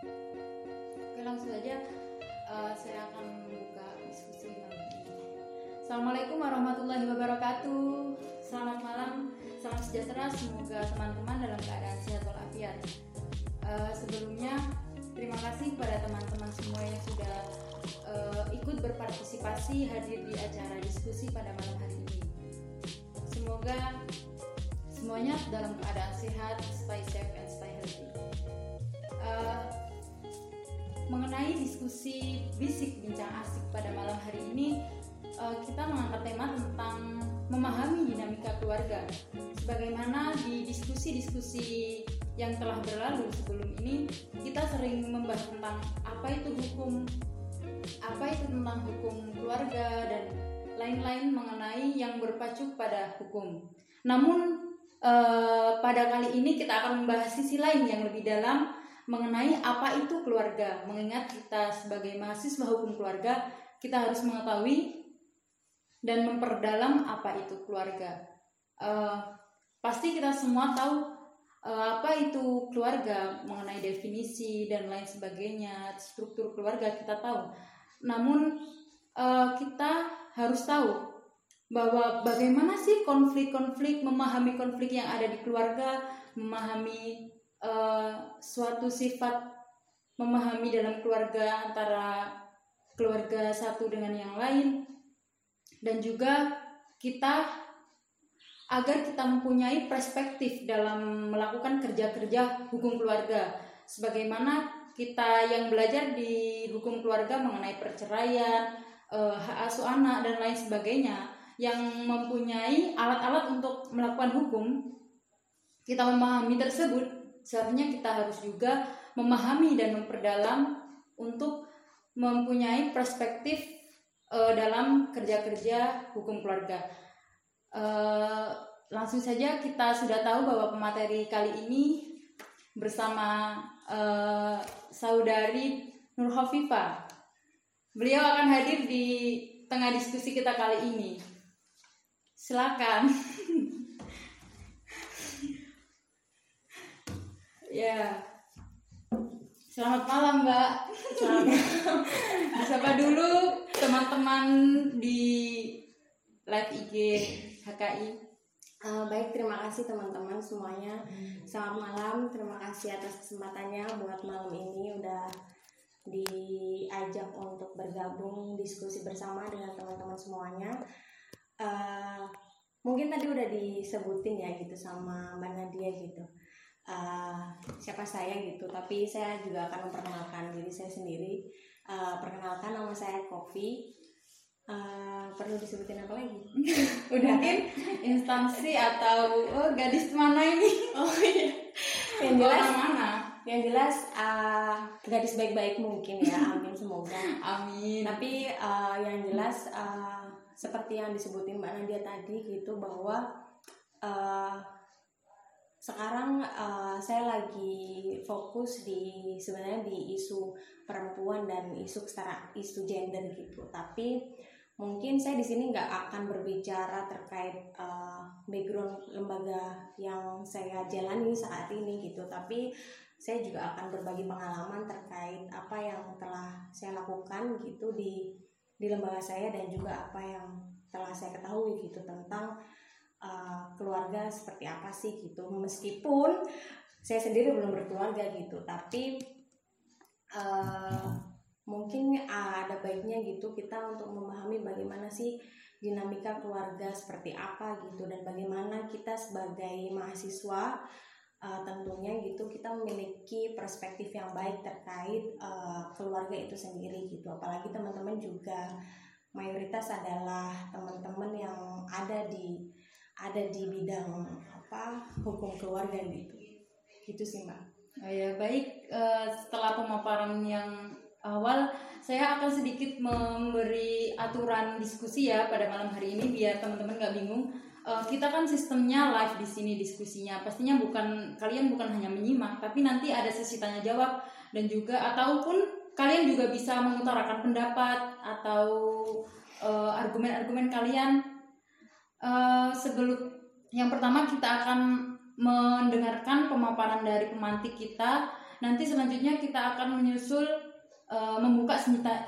Oke langsung saja uh, saya akan membuka diskusi malam ini. Assalamualaikum warahmatullahi wabarakatuh. Selamat malam, salam sejahtera. Semoga teman-teman dalam keadaan sehat walafiat. Uh, sebelumnya terima kasih kepada teman-teman semua yang sudah uh, ikut berpartisipasi hadir di acara diskusi pada malam hari ini. Semoga semuanya dalam keadaan sehat, stay safe and stay healthy. Uh, mengenai diskusi bisik bincang asik pada malam hari ini, uh, kita mengangkat tema tentang memahami dinamika keluarga. Sebagaimana di diskusi-diskusi yang telah berlalu sebelum ini, kita sering membahas tentang apa itu hukum, apa itu tentang hukum keluarga dan lain-lain mengenai yang berpacu pada hukum. Namun uh, pada kali ini kita akan membahas sisi lain yang lebih dalam mengenai apa itu keluarga. Mengingat kita sebagai mahasiswa hukum keluarga, kita harus mengetahui dan memperdalam apa itu keluarga. Uh, pasti kita semua tahu uh, apa itu keluarga, mengenai definisi dan lain sebagainya, struktur keluarga kita tahu. Namun uh, kita harus tahu bahwa bagaimana sih konflik-konflik, memahami konflik yang ada di keluarga, memahami uh, suatu sifat, memahami dalam keluarga antara keluarga satu dengan yang lain, dan juga kita agar kita mempunyai perspektif dalam melakukan kerja-kerja hukum keluarga, sebagaimana kita yang belajar di hukum keluarga mengenai perceraian, uh, hak asuh anak dan lain sebagainya yang mempunyai alat-alat untuk melakukan hukum, kita memahami tersebut, seharusnya kita harus juga memahami dan memperdalam untuk mempunyai perspektif uh, dalam kerja-kerja hukum keluarga. Uh, langsung saja kita sudah tahu bahwa pemateri kali ini bersama uh, saudari Nur. Beliau akan hadir di tengah diskusi kita kali ini. Silakan. ya. Selamat malam, Mbak. Selamat malam. Disapa dulu teman-teman di live IG HKI. Uh, baik, terima kasih teman-teman semuanya. Selamat malam, terima kasih atas kesempatannya buat malam ini udah diajak untuk bergabung diskusi bersama dengan teman-teman semuanya. Uh, mungkin tadi udah disebutin ya gitu sama Mbak Nadia gitu. Uh, siapa saya gitu, tapi saya juga akan memperkenalkan diri saya sendiri. Uh, perkenalkan nama saya Kofi. Uh, perlu disebutin apa lagi? udah mungkin instansi atau oh, gadis mana ini? Oh iya. Yang jelas Orang mana? Yang jelas uh, gadis baik-baik mungkin ya. Amin semoga. Amin. Tapi uh, yang jelas uh, seperti yang disebutin Mbak Nadia tadi gitu bahwa uh, sekarang uh, saya lagi fokus di sebenarnya di isu perempuan dan isu setara isu gender gitu. Tapi mungkin saya di sini nggak akan berbicara terkait uh, background lembaga yang saya jalani saat ini gitu. Tapi saya juga akan berbagi pengalaman terkait apa yang telah saya lakukan gitu di di lembaga saya dan juga apa yang telah saya ketahui gitu tentang uh, keluarga seperti apa sih gitu. Meskipun saya sendiri belum berkeluarga gitu tapi uh, mungkin ada baiknya gitu kita untuk memahami bagaimana sih dinamika keluarga seperti apa gitu dan bagaimana kita sebagai mahasiswa uh, tentunya gitu kita memiliki perspektif yang baik terkait uh, keluarga itu sendiri gitu. Apalagi teman-teman juga mayoritas adalah teman-teman yang ada di ada di bidang apa hukum keluarga gitu. Gitu sih mbak. Oh ya baik uh, setelah pemaparan yang awal saya akan sedikit memberi aturan diskusi ya pada malam hari ini biar teman-teman nggak bingung. Uh, kita kan sistemnya live di sini diskusinya. Pastinya bukan kalian bukan hanya menyimak tapi nanti ada sesi tanya jawab dan juga ataupun kalian juga bisa mengutarakan pendapat atau uh, argumen-argumen kalian uh, sebelum yang pertama kita akan mendengarkan pemaparan dari pemantik kita nanti selanjutnya kita akan menyusul uh, membuka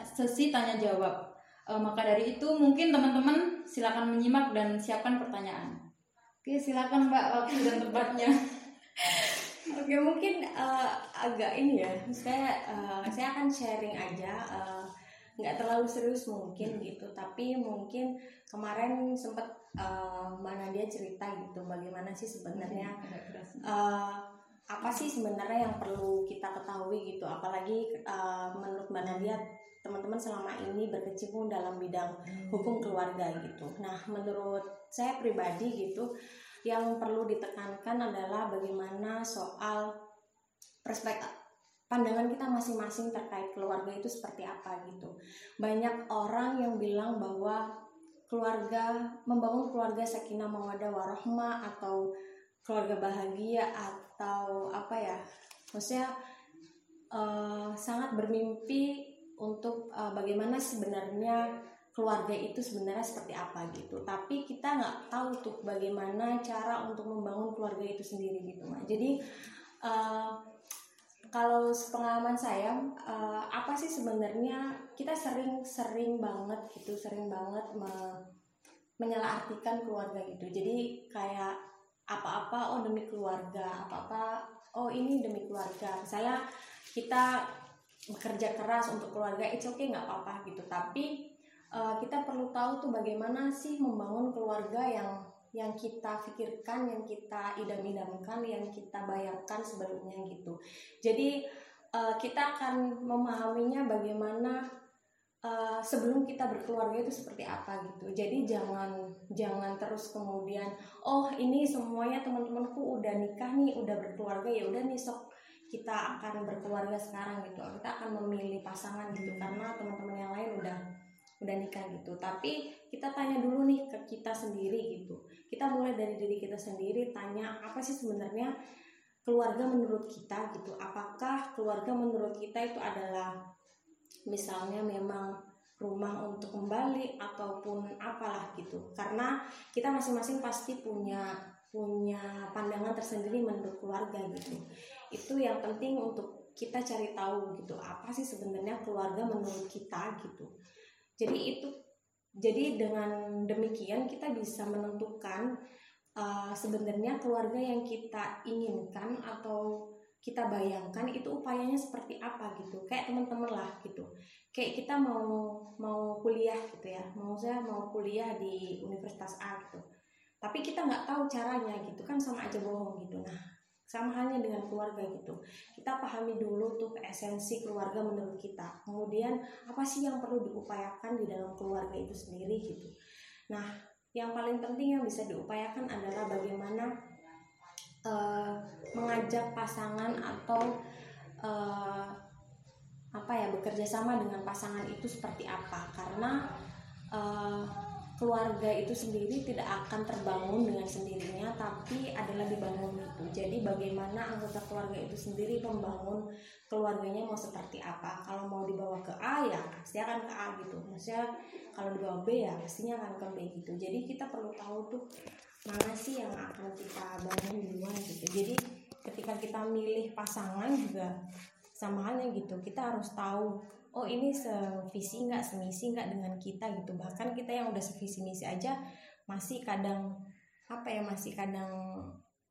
sesi tanya jawab. Uh, maka dari itu mungkin teman-teman silakan menyimak dan siapkan pertanyaan. Oke, silakan Mbak waktu dan tempatnya. Oke, mungkin uh, agak ini ya. Saya uh, saya akan sharing aja uh, nggak terlalu serius mungkin gitu. Tapi mungkin kemarin sempat uh, mana dia cerita gitu bagaimana sih sebenarnya uh, apa sih sebenarnya yang perlu kita ketahui gitu. Apalagi uh, menurut mbak Nadia teman-teman selama ini berkecimpung dalam bidang hukum keluarga gitu. Nah menurut saya pribadi gitu yang perlu ditekankan adalah bagaimana soal perspektif pandangan kita masing-masing terkait keluarga itu seperti apa gitu. Banyak orang yang bilang bahwa keluarga membangun keluarga sakinah mawadah warahmah atau keluarga bahagia atau apa ya? Maksudnya uh, sangat bermimpi untuk uh, bagaimana sebenarnya keluarga itu sebenarnya seperti apa gitu tapi kita nggak tahu tuh bagaimana cara untuk membangun keluarga itu sendiri gitu mak jadi uh, kalau pengalaman saya uh, apa sih sebenarnya kita sering-sering banget gitu sering banget me menyalahartikan keluarga gitu. Jadi kayak apa-apa oh demi keluarga apa-apa oh ini demi keluarga. Misalnya kita bekerja keras untuk keluarga itu oke okay, nggak apa-apa gitu. Tapi uh, kita perlu tahu tuh bagaimana sih membangun keluarga yang yang kita pikirkan, yang kita idam-idamkan, yang kita bayangkan sebelumnya gitu. Jadi uh, kita akan memahaminya bagaimana uh, sebelum kita berkeluarga itu seperti apa gitu. Jadi jangan jangan terus kemudian oh ini semuanya teman-temanku udah nikah nih, udah berkeluarga ya udah nih sok kita akan berkeluarga sekarang gitu. Kita akan memilih pasangan gitu karena teman-teman yang lain udah udah nikah gitu. Tapi kita tanya dulu nih ke kita sendiri gitu. Kita mulai dari diri kita sendiri tanya apa sih sebenarnya keluarga menurut kita gitu. Apakah keluarga menurut kita itu adalah misalnya memang rumah untuk kembali ataupun apalah gitu. Karena kita masing-masing pasti punya punya pandangan tersendiri menurut keluarga gitu. Itu yang penting untuk kita cari tahu gitu. Apa sih sebenarnya keluarga menurut kita gitu jadi itu jadi dengan demikian kita bisa menentukan uh, sebenarnya keluarga yang kita inginkan atau kita bayangkan itu upayanya seperti apa gitu. Kayak teman-teman lah gitu. Kayak kita mau mau kuliah gitu ya. Mau saya mau kuliah di Universitas A gitu. Tapi kita nggak tahu caranya gitu kan sama aja bohong gitu. Nah, sama halnya dengan keluarga gitu. Kita pahami dulu tuh esensi keluarga menurut kita. Kemudian apa sih yang perlu diupayakan di dalam keluarga itu sendiri gitu. Nah yang paling penting yang bisa diupayakan adalah bagaimana uh, mengajak pasangan atau uh, apa ya bekerja sama dengan pasangan itu seperti apa. Karena uh, keluarga itu sendiri tidak akan terbangun dengan sendirinya tapi adalah dibangun itu. Jadi bagaimana anggota keluarga itu sendiri membangun keluarganya mau seperti apa? Kalau mau dibawa ke A ya pasti akan ke A gitu. Maksudnya kalau dibawa B ya pastinya akan ke B gitu. Jadi kita perlu tahu tuh mana sih yang akan kita bangun duluan gitu. Jadi ketika kita milih pasangan juga sama halnya gitu. Kita harus tahu oh ini sevisi nggak semisi nggak dengan kita gitu. Bahkan kita yang udah sevisi misi aja masih kadang apa ya masih kadang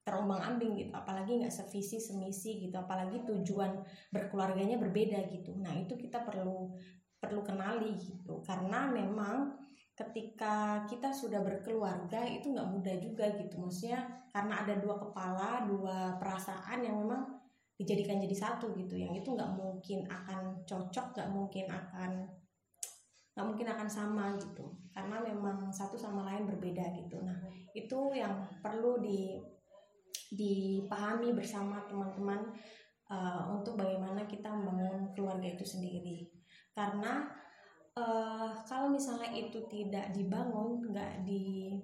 terombang ambing gitu. Apalagi nggak sevisi semisi gitu. Apalagi tujuan berkeluarganya berbeda gitu. Nah itu kita perlu perlu kenali gitu. Karena memang ketika kita sudah berkeluarga itu nggak mudah juga gitu. Maksudnya karena ada dua kepala dua perasaan yang memang dijadikan jadi satu gitu. Yang itu nggak mungkin akan cocok nggak mungkin akan nggak mungkin akan sama gitu. Karena memang satu sama lain berbeda gitu. Nah itu yang perlu di dipahami bersama teman-teman uh, untuk bagaimana kita membangun keluarga itu sendiri. Karena uh, kalau misalnya itu tidak dibangun nggak di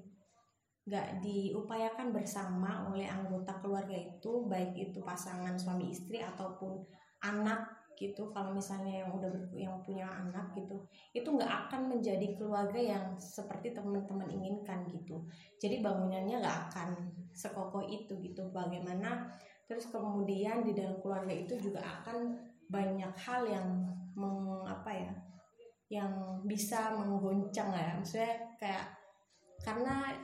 nggak diupayakan bersama oleh anggota keluarga itu baik itu pasangan suami istri ataupun anak gitu. Kalau misalnya yang udah yang punya anak gitu itu nggak akan menjadi keluarga yang seperti teman-teman inginkan gitu. Jadi bangunannya nggak akan sekokoh itu gitu. Bagaimana terus kemudian di dalam keluarga itu juga akan banyak hal yang meng, apa ya yang bisa menggoncang ya. Maksudnya kayak karena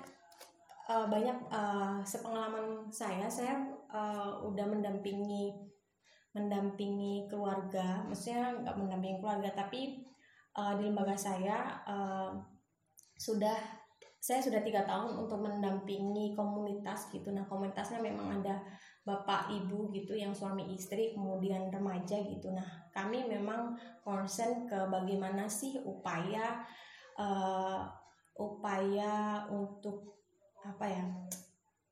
uh, banyak uh, sepengalaman saya saya uh, udah mendampingi mendampingi keluarga. Maksudnya nggak mendampingi keluarga tapi uh, di lembaga saya uh, sudah saya sudah tiga tahun untuk mendampingi komunitas gitu. Nah komunitasnya memang ada bapak ibu gitu yang suami istri kemudian remaja gitu. Nah kami memang concern ke bagaimana sih upaya uh, upaya untuk apa ya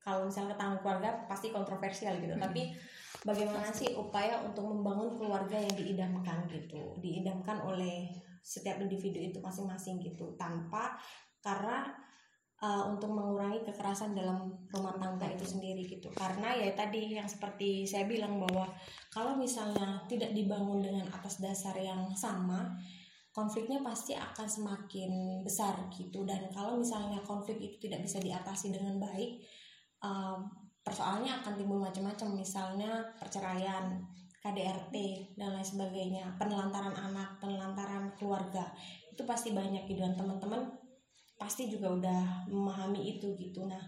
kalau misalnya ketanggung keluarga pasti kontroversial gitu. Hmm. tapi bagaimana sih upaya untuk membangun keluarga yang diidamkan gitu? Diidamkan oleh setiap individu itu masing-masing gitu tanpa karena uh, untuk mengurangi kekerasan dalam rumah tangga itu sendiri gitu. Karena ya tadi yang seperti saya bilang bahwa kalau misalnya tidak dibangun dengan atas dasar yang sama konfliknya pasti akan semakin besar gitu. Dan kalau misalnya konflik itu tidak bisa diatasi dengan baik uh, persoalannya akan timbul macam-macam. Misalnya perceraian KDRT dan lain sebagainya penelantaran anak penelantaran keluarga itu pasti banyak gitu. Dan teman-teman pasti juga udah memahami itu gitu. Nah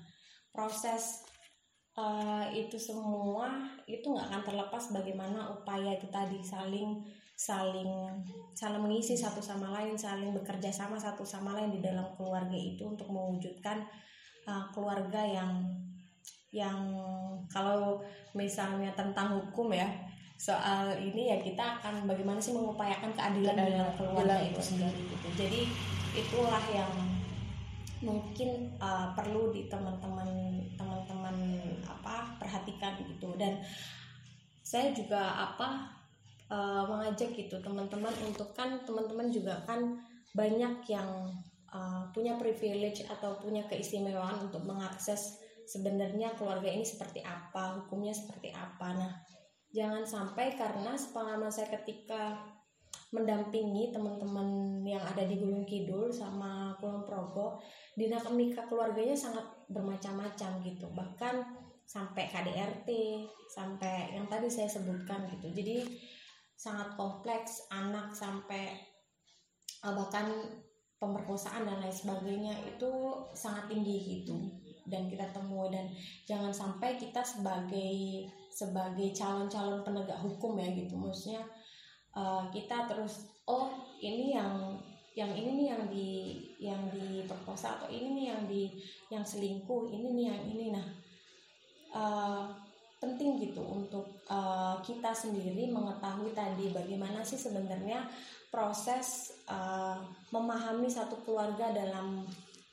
proses uh, itu semua itu nggak akan terlepas bagaimana upaya itu tadi saling saling saling mengisi satu sama lain saling bekerja sama satu sama lain di dalam keluarga itu untuk mewujudkan uh, keluarga yang yang kalau misalnya tentang hukum ya soal ini ya kita akan bagaimana sih mengupayakan keadilan dalam keluarga itu sendiri gitu. Jadi itulah yang mungkin uh, perlu di teman-teman teman-teman apa perhatikan gitu. Dan saya juga apa uh, mengajak gitu teman-teman untuk kan teman-teman juga kan banyak yang uh, punya privilege atau punya keistimewaan untuk mengakses sebenarnya keluarga ini seperti apa hukumnya seperti apa. Nah jangan sampai karena pengalaman saya ketika mendampingi teman-teman yang ada di Gunung Kidul sama Kulon Progo dinamika keluarganya sangat bermacam-macam gitu. Bahkan sampai KDRT sampai yang tadi saya sebutkan gitu. Jadi sangat kompleks anak sampai eh, bahkan pemerkosaan dan lain sebagainya itu sangat tinggi gitu. Dan kita temui dan jangan sampai kita sebagai sebagai calon-calon penegak hukum ya gitu. Maksudnya uh, kita terus oh ini yang yang ini nih yang di yang diperkosa atau ini nih yang di yang selingkuh ini nih yang ini. Nah uh, penting gitu untuk uh, kita sendiri mengetahui tadi bagaimana sih sebenarnya proses uh, memahami satu keluarga dalam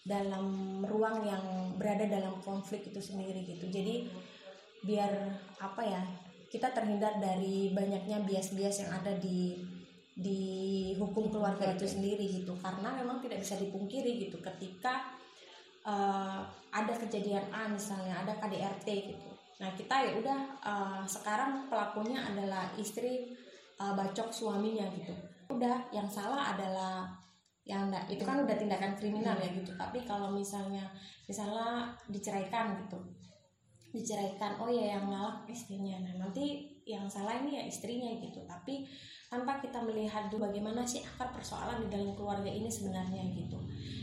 dalam ruang yang berada dalam konflik itu sendiri gitu. Jadi biar apa ya kita terhindar dari banyaknya bias-bias yang ada di di hukum keluarga itu sendiri gitu. Karena memang tidak bisa dipungkiri gitu ketika uh, ada kejadian A misalnya ada KDRT gitu nah kita ya udah uh, sekarang pelakunya adalah istri uh, bacok suaminya gitu. Udah yang salah adalah yang enggak itu kan udah tindakan kriminal ya gitu. Tapi kalau misalnya misalnya diceraikan gitu. Diceraikan oh ya yang ngalah istrinya. Nah nanti yang salah ini ya istrinya gitu. Tapi tanpa kita melihat dulu bagaimana sih akar persoalan di dalam keluarga ini sebenarnya gitu.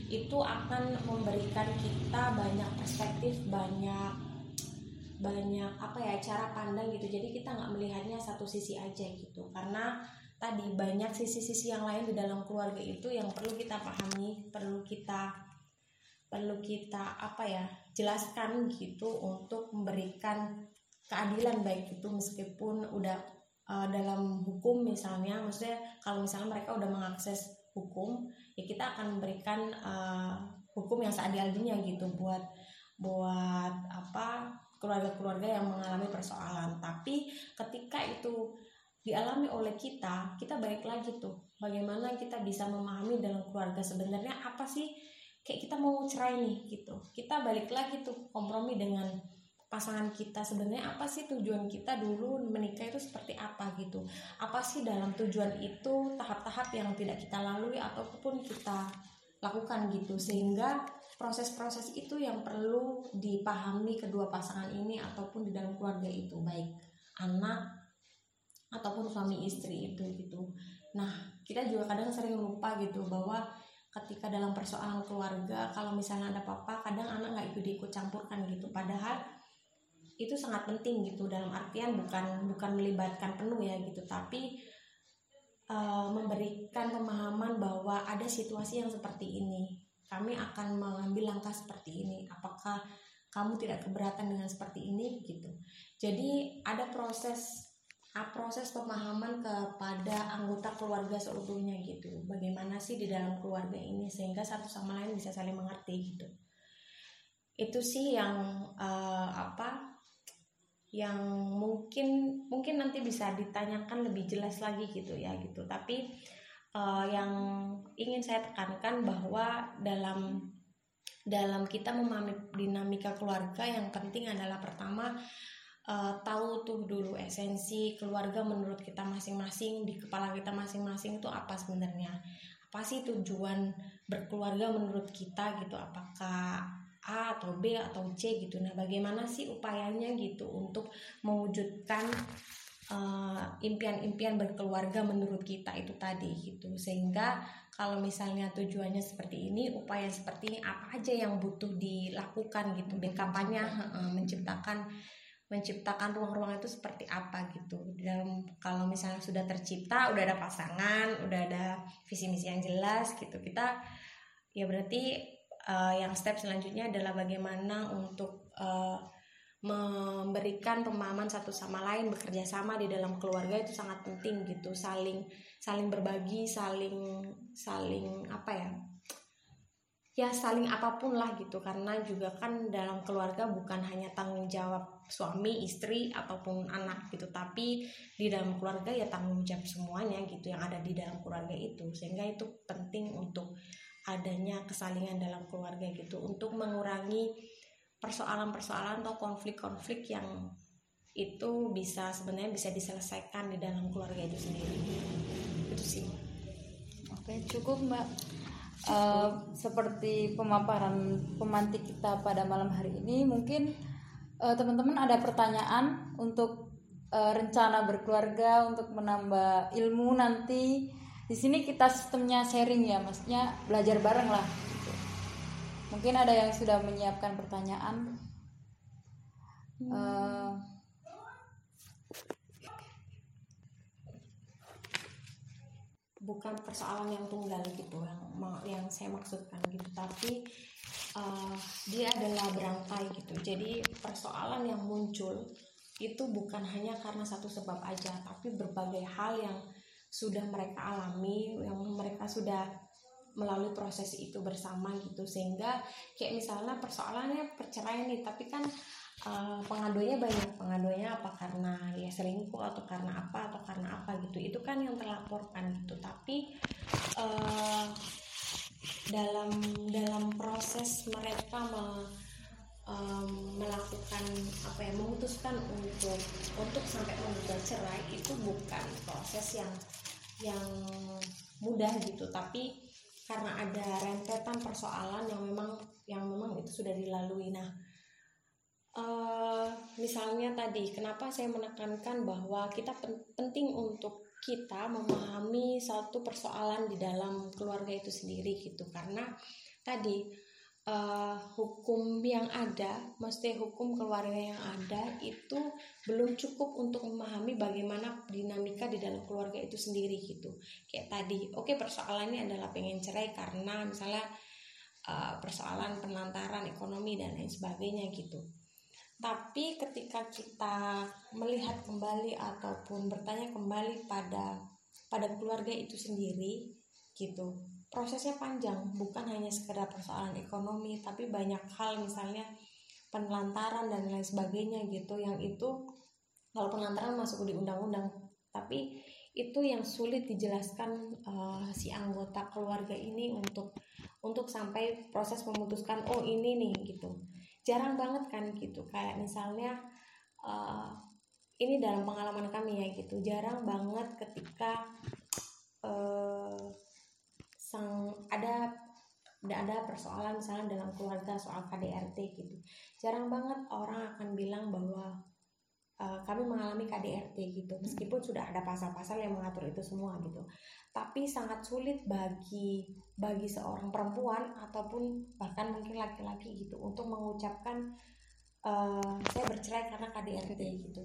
Itu akan memberikan kita banyak perspektif banyak banyak apa ya cara pandang gitu. Jadi kita nggak melihatnya satu sisi aja gitu. Karena tadi banyak sisi-sisi yang lain di dalam keluarga itu yang perlu kita pahami perlu kita perlu kita apa ya jelaskan gitu untuk memberikan keadilan baik itu meskipun udah uh, dalam hukum misalnya. Maksudnya kalau misalnya mereka udah mengakses hukum ya kita akan memberikan uh, hukum yang seadil-adilnya gitu buat buat apa keluarga-keluarga yang mengalami persoalan. Tapi ketika itu dialami oleh kita kita balik lagi tuh bagaimana kita bisa memahami dalam keluarga sebenarnya apa sih kayak kita mau cerai nih gitu. Kita balik lagi tuh kompromi dengan pasangan kita sebenarnya apa sih tujuan kita dulu menikah itu seperti apa gitu. Apa sih dalam tujuan itu tahap-tahap yang tidak kita lalui ataupun kita lakukan gitu. Sehingga proses-proses itu yang perlu dipahami kedua pasangan ini ataupun di dalam keluarga itu baik anak ataupun suami istri itu gitu. Nah kita juga kadang sering lupa gitu bahwa ketika dalam persoalan keluarga kalau misalnya ada apa-apa kadang anak nggak ikut ikut campurkan gitu. Padahal itu sangat penting gitu dalam artian bukan bukan melibatkan penuh ya gitu tapi uh, memberikan pemahaman bahwa ada situasi yang seperti ini kami akan mengambil langkah seperti ini. Apakah kamu tidak keberatan dengan seperti ini? Gitu. Jadi ada proses proses pemahaman kepada anggota keluarga seutuhnya gitu. Bagaimana sih di dalam keluarga ini sehingga satu sama lain bisa saling mengerti gitu. Itu sih yang uh, apa yang mungkin mungkin nanti bisa ditanyakan lebih jelas lagi gitu ya gitu. Tapi uh, yang ingin saya tekankan bahwa dalam dalam kita memahami dinamika keluarga yang penting adalah pertama uh, tahu tuh dulu esensi keluarga menurut kita masing-masing di kepala kita masing-masing itu apa sebenarnya apa sih tujuan berkeluarga menurut kita gitu apakah A atau B atau C gitu. Nah, bagaimana sih upayanya gitu untuk mewujudkan impian-impian uh, berkeluarga menurut kita itu tadi gitu. Sehingga kalau misalnya tujuannya seperti ini, upaya seperti ini apa aja yang butuh dilakukan gitu. Kampanye uh, menciptakan menciptakan ruang-ruang itu seperti apa gitu dalam kalau misalnya sudah tercipta udah ada pasangan udah ada visi misi yang jelas gitu kita ya berarti uh, yang step selanjutnya adalah bagaimana untuk uh, memberikan pemahaman satu sama lain bekerja sama di dalam keluarga itu sangat penting gitu. Saling saling berbagi saling saling apa ya? Ya saling apa pun lah gitu. Karena juga kan dalam keluarga bukan hanya tanggung jawab suami istri ataupun anak gitu. Tapi di dalam keluarga ya tanggung jawab semuanya gitu yang ada di dalam keluarga itu. Sehingga itu penting untuk adanya kesalingan dalam keluarga gitu. Untuk mengurangi persoalan-persoalan atau konflik-konflik yang itu bisa sebenarnya bisa diselesaikan di dalam keluarga itu sendiri. Itu sih oke cukup mbak. Uh, seperti pemaparan pemantik kita pada malam hari ini mungkin uh, teman-teman ada pertanyaan untuk uh, rencana berkeluarga untuk menambah ilmu nanti. Di sini kita sistemnya sharing ya maksudnya belajar bareng lah. Mungkin ada yang sudah menyiapkan pertanyaan hmm. uh, bukan persoalan yang tunggal gitu yang yang saya maksudkan gitu tapi uh, dia adalah berangkai gitu jadi persoalan yang muncul itu bukan hanya karena satu sebab aja tapi berbagai hal yang sudah mereka alami yang mereka sudah melalui proses itu bersama gitu. Sehingga kayak misalnya persoalannya perceraian nih tapi kan uh, pengaduannya banyak. Pengaduannya apa karena ya selingkuh atau karena apa atau karena apa gitu. Itu kan yang terlaporkan gitu. Tapi uh, dalam dalam proses mereka me, um, melakukan apa ya memutuskan untuk untuk sampai menggugat cerai itu bukan proses yang yang mudah gitu. Tapi karena ada rentetan persoalan yang memang yang memang itu sudah dilalui. Nah uh, misalnya tadi kenapa saya menekankan bahwa kita penting untuk kita memahami satu persoalan di dalam keluarga itu sendiri gitu. Karena tadi uh, hukum yang ada, mesti hukum keluarga yang ada itu belum cukup untuk memahami bagaimana dinamika di dalam keluarga itu sendiri gitu. Kayak tadi, oke okay, persoalannya adalah pengen cerai karena misalnya uh, persoalan penantaran ekonomi dan lain sebagainya gitu. Tapi ketika kita melihat kembali ataupun bertanya kembali pada pada keluarga itu sendiri gitu prosesnya panjang bukan hanya sekedar persoalan ekonomi tapi banyak hal misalnya penelantaran dan lain sebagainya gitu yang itu kalau penelantaran masuk di undang-undang. Tapi itu yang sulit dijelaskan uh, si anggota keluarga ini untuk untuk sampai proses memutuskan oh ini nih gitu. Jarang banget kan gitu kayak misalnya uh, ini dalam pengalaman kami ya gitu jarang banget ketika uh, sang ada udah ada persoalan misalnya dalam keluarga soal KDRT gitu. Jarang banget orang akan bilang bahwa uh, kami mengalami KDRT gitu meskipun sudah ada pasal-pasal yang mengatur itu semua gitu. Tapi sangat sulit bagi bagi seorang perempuan ataupun bahkan mungkin laki-laki gitu untuk mengucapkan uh, saya bercerai karena KDRT gitu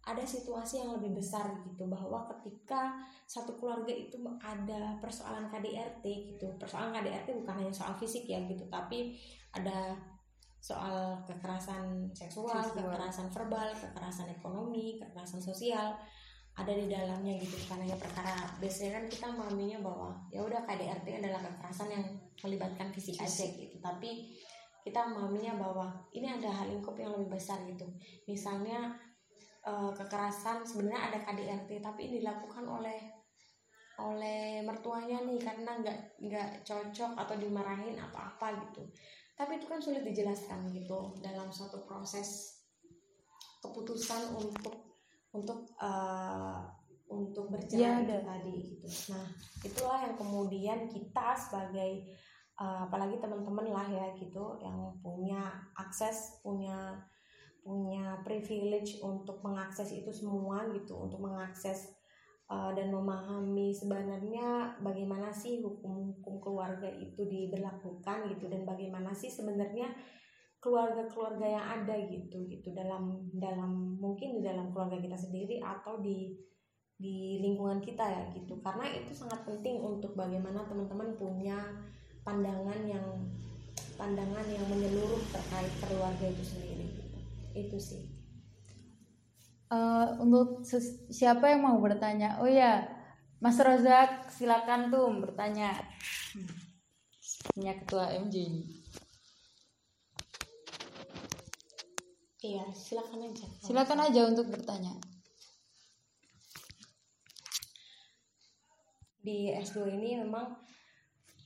ada situasi yang lebih besar gitu bahwa ketika satu keluarga itu ada persoalan KDRT gitu. Persoalan KDRT bukan hanya soal fisik ya gitu tapi ada soal kekerasan seksual, seksual. kekerasan verbal, kekerasan ekonomi, kekerasan sosial ada di dalamnya gitu. Karena ya perkara biasanya kan kita memahaminya bahwa ya udah KDRT adalah kekerasan yang melibatkan fisik aja gitu. Tapi kita memahaminya bahwa ini ada hal lingkup yang lebih besar gitu. Misalnya uh, kekerasan sebenarnya ada KDRT tapi ini dilakukan oleh oleh mertuanya nih karena nggak nggak cocok atau dimarahin apa apa gitu. Tapi itu kan sulit dijelaskan gitu dalam suatu proses keputusan untuk untuk uh, untuk berjalan ya, tadi gitu. Nah itulah yang kemudian kita sebagai uh, apalagi teman-teman lah ya gitu yang punya akses punya punya privilege untuk mengakses itu semua gitu untuk mengakses uh, dan memahami sebenarnya bagaimana sih hukum-hukum keluarga itu diberlakukan gitu dan bagaimana sih sebenarnya keluarga-keluarga yang ada gitu gitu dalam dalam mungkin di dalam keluarga kita sendiri atau di di lingkungan kita ya gitu. Karena itu sangat penting untuk bagaimana teman-teman punya pandangan yang pandangan yang menyeluruh terkait keluarga itu sendiri itu sih. Uh, untuk siapa yang mau bertanya? Oh ya Mas Rozak silakan tuh bertanya. Punya ketua MJ iya silakan aja. Silakan aja untuk bertanya. Di S2 ini memang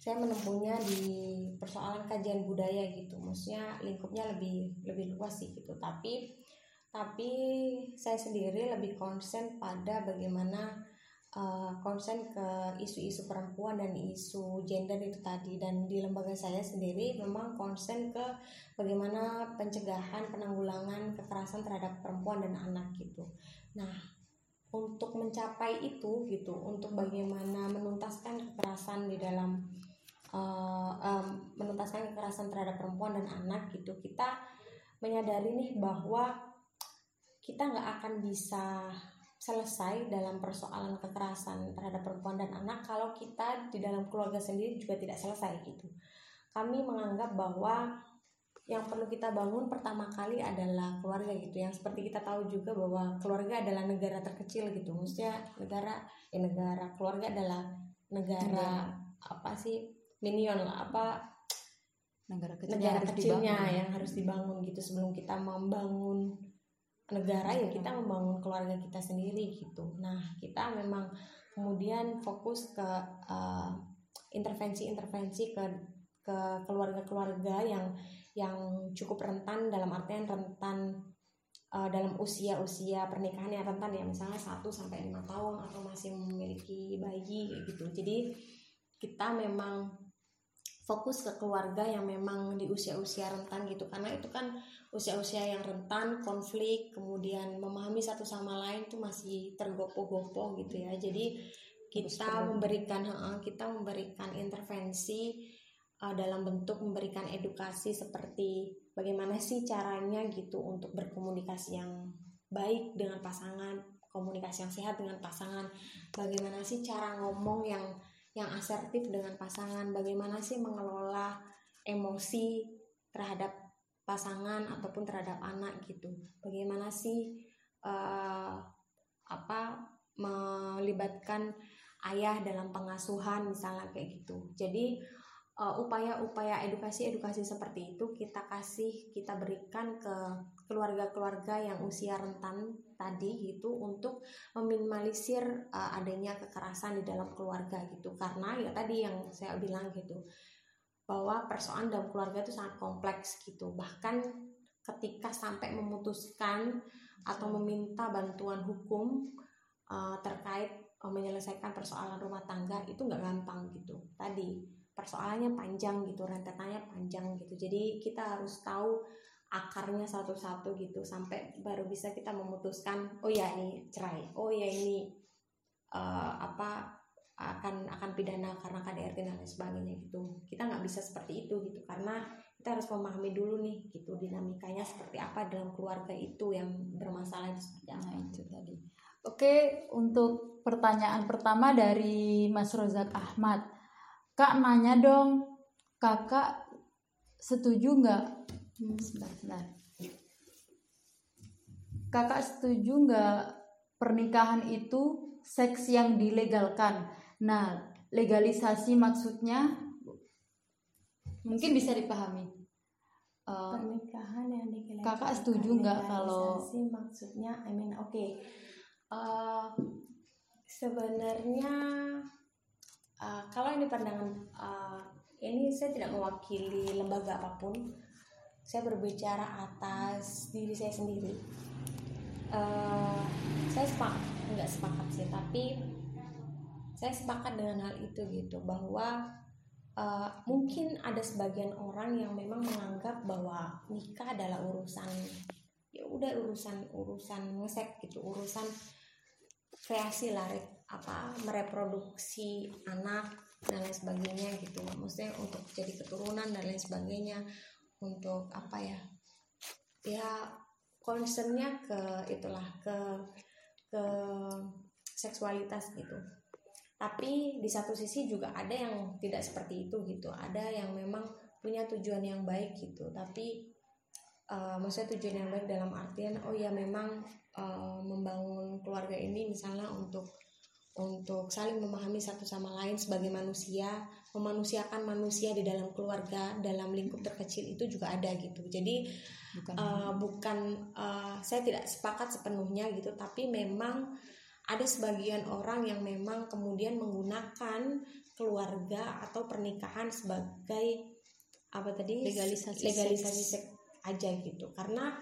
saya menempuhnya di persoalan kajian budaya gitu. Maksudnya lingkupnya lebih lebih luas sih gitu. Tapi tapi saya sendiri lebih konsen pada bagaimana uh, konsen ke isu-isu perempuan dan isu gender itu tadi. Dan di lembaga saya sendiri memang konsen ke bagaimana pencegahan penanggulangan kekerasan terhadap perempuan dan anak gitu. Nah untuk mencapai itu gitu untuk bagaimana menuntaskan kekerasan di dalam uh, um, menuntaskan kekerasan terhadap perempuan dan anak gitu kita menyadari nih bahwa kita nggak akan bisa selesai dalam persoalan kekerasan terhadap perempuan dan anak kalau kita di dalam keluarga sendiri juga tidak selesai gitu. Kami menganggap bahwa yang perlu kita bangun pertama kali adalah keluarga gitu. Yang seperti kita tahu juga bahwa keluarga adalah negara terkecil gitu. Maksudnya negara ya negara keluarga adalah negara, negara. apa sih minion lah apa negara, kecil negara kecilnya dibangun. yang harus dibangun gitu sebelum kita membangun negara ya kita membangun keluarga kita sendiri gitu nah kita memang kemudian fokus ke uh, intervensi-intervensi ke ke keluarga-keluarga yang yang cukup rentan dalam artian rentan uh, dalam usia-usia pernikahan yang rentan ya misalnya 1 sampai lima tahun atau masih memiliki bayi gitu. Jadi kita memang fokus ke keluarga yang memang di usia-usia rentan gitu. Karena itu kan usia-usia yang rentan konflik kemudian memahami satu sama lain itu masih tergopoh-gopoh gitu ya. Jadi kita memberikan kita memberikan intervensi uh, dalam bentuk memberikan edukasi seperti bagaimana sih caranya gitu untuk berkomunikasi yang baik dengan pasangan komunikasi yang sehat dengan pasangan. Bagaimana sih cara ngomong yang yang asertif dengan pasangan. Bagaimana sih mengelola emosi terhadap pasangan ataupun terhadap anak gitu? Bagaimana sih uh, apa melibatkan ayah dalam pengasuhan misalnya kayak gitu? Jadi uh, upaya-upaya edukasi-edukasi seperti itu kita kasih kita berikan ke keluarga-keluarga yang usia rentan tadi gitu untuk meminimalisir uh, adanya kekerasan di dalam keluarga gitu. Karena ya tadi yang saya bilang gitu bahwa persoalan dalam keluarga itu sangat kompleks gitu. Bahkan ketika sampai memutuskan atau meminta bantuan hukum uh, terkait uh, menyelesaikan persoalan rumah tangga itu nggak gampang gitu. Tadi persoalannya panjang gitu rentetannya panjang gitu. Jadi kita harus tahu akarnya satu-satu gitu sampai baru bisa kita memutuskan oh ya ini cerai. Oh ya ini uh, apa akan akan pidana karena KDRT dan lain sebagainya gitu. Kita nggak bisa seperti itu gitu karena kita harus memahami dulu nih gitu dinamikanya seperti apa dalam keluarga itu yang bermasalah seperti apa. Nah, itu tadi. Oke untuk pertanyaan pertama dari Mas Rozak Ahmad. Kak nanya dong kakak setuju nggak hmm, sebentar, sebentar. kakak setuju nggak pernikahan itu seks yang dilegalkan Nah, legalisasi maksudnya mungkin bisa dipahami. Uh, pernikahan yang dilegalkan. Kakak setuju nggak kalau maksudnya? I mean, oke. Okay. Uh, sebenarnya uh, kalau ini pandangan uh, ini saya tidak mewakili lembaga apa pun. Saya berbicara atas diri saya sendiri. Uh, saya sepakat, nggak sepakat sih, tapi saya sepakat dengan hal itu gitu bahwa uh, mungkin ada sebagian orang yang memang menganggap bahwa nikah adalah urusan ya udah urusan urusan ngesek gitu urusan kreasi lah apa mereproduksi anak dan lain sebagainya gitu maksudnya untuk jadi keturunan dan lain sebagainya untuk apa ya? Ya concernnya ke itulah ke ke seksualitas gitu. Tapi di satu sisi juga ada yang tidak seperti itu gitu. Ada yang memang punya tujuan yang baik gitu. Tapi uh, maksudnya tujuan yang baik dalam artian oh ya memang uh, membangun keluarga ini misalnya untuk untuk saling memahami satu sama lain sebagai manusia memanusiakan manusia di dalam keluarga dalam lingkup terkecil itu juga ada gitu. Jadi bukan uh, bukan uh, saya tidak sepakat sepenuhnya gitu tapi memang ada sebagian orang yang memang kemudian menggunakan keluarga atau pernikahan sebagai apa tadi? Legalisasi legalisasi seks aja gitu. Karena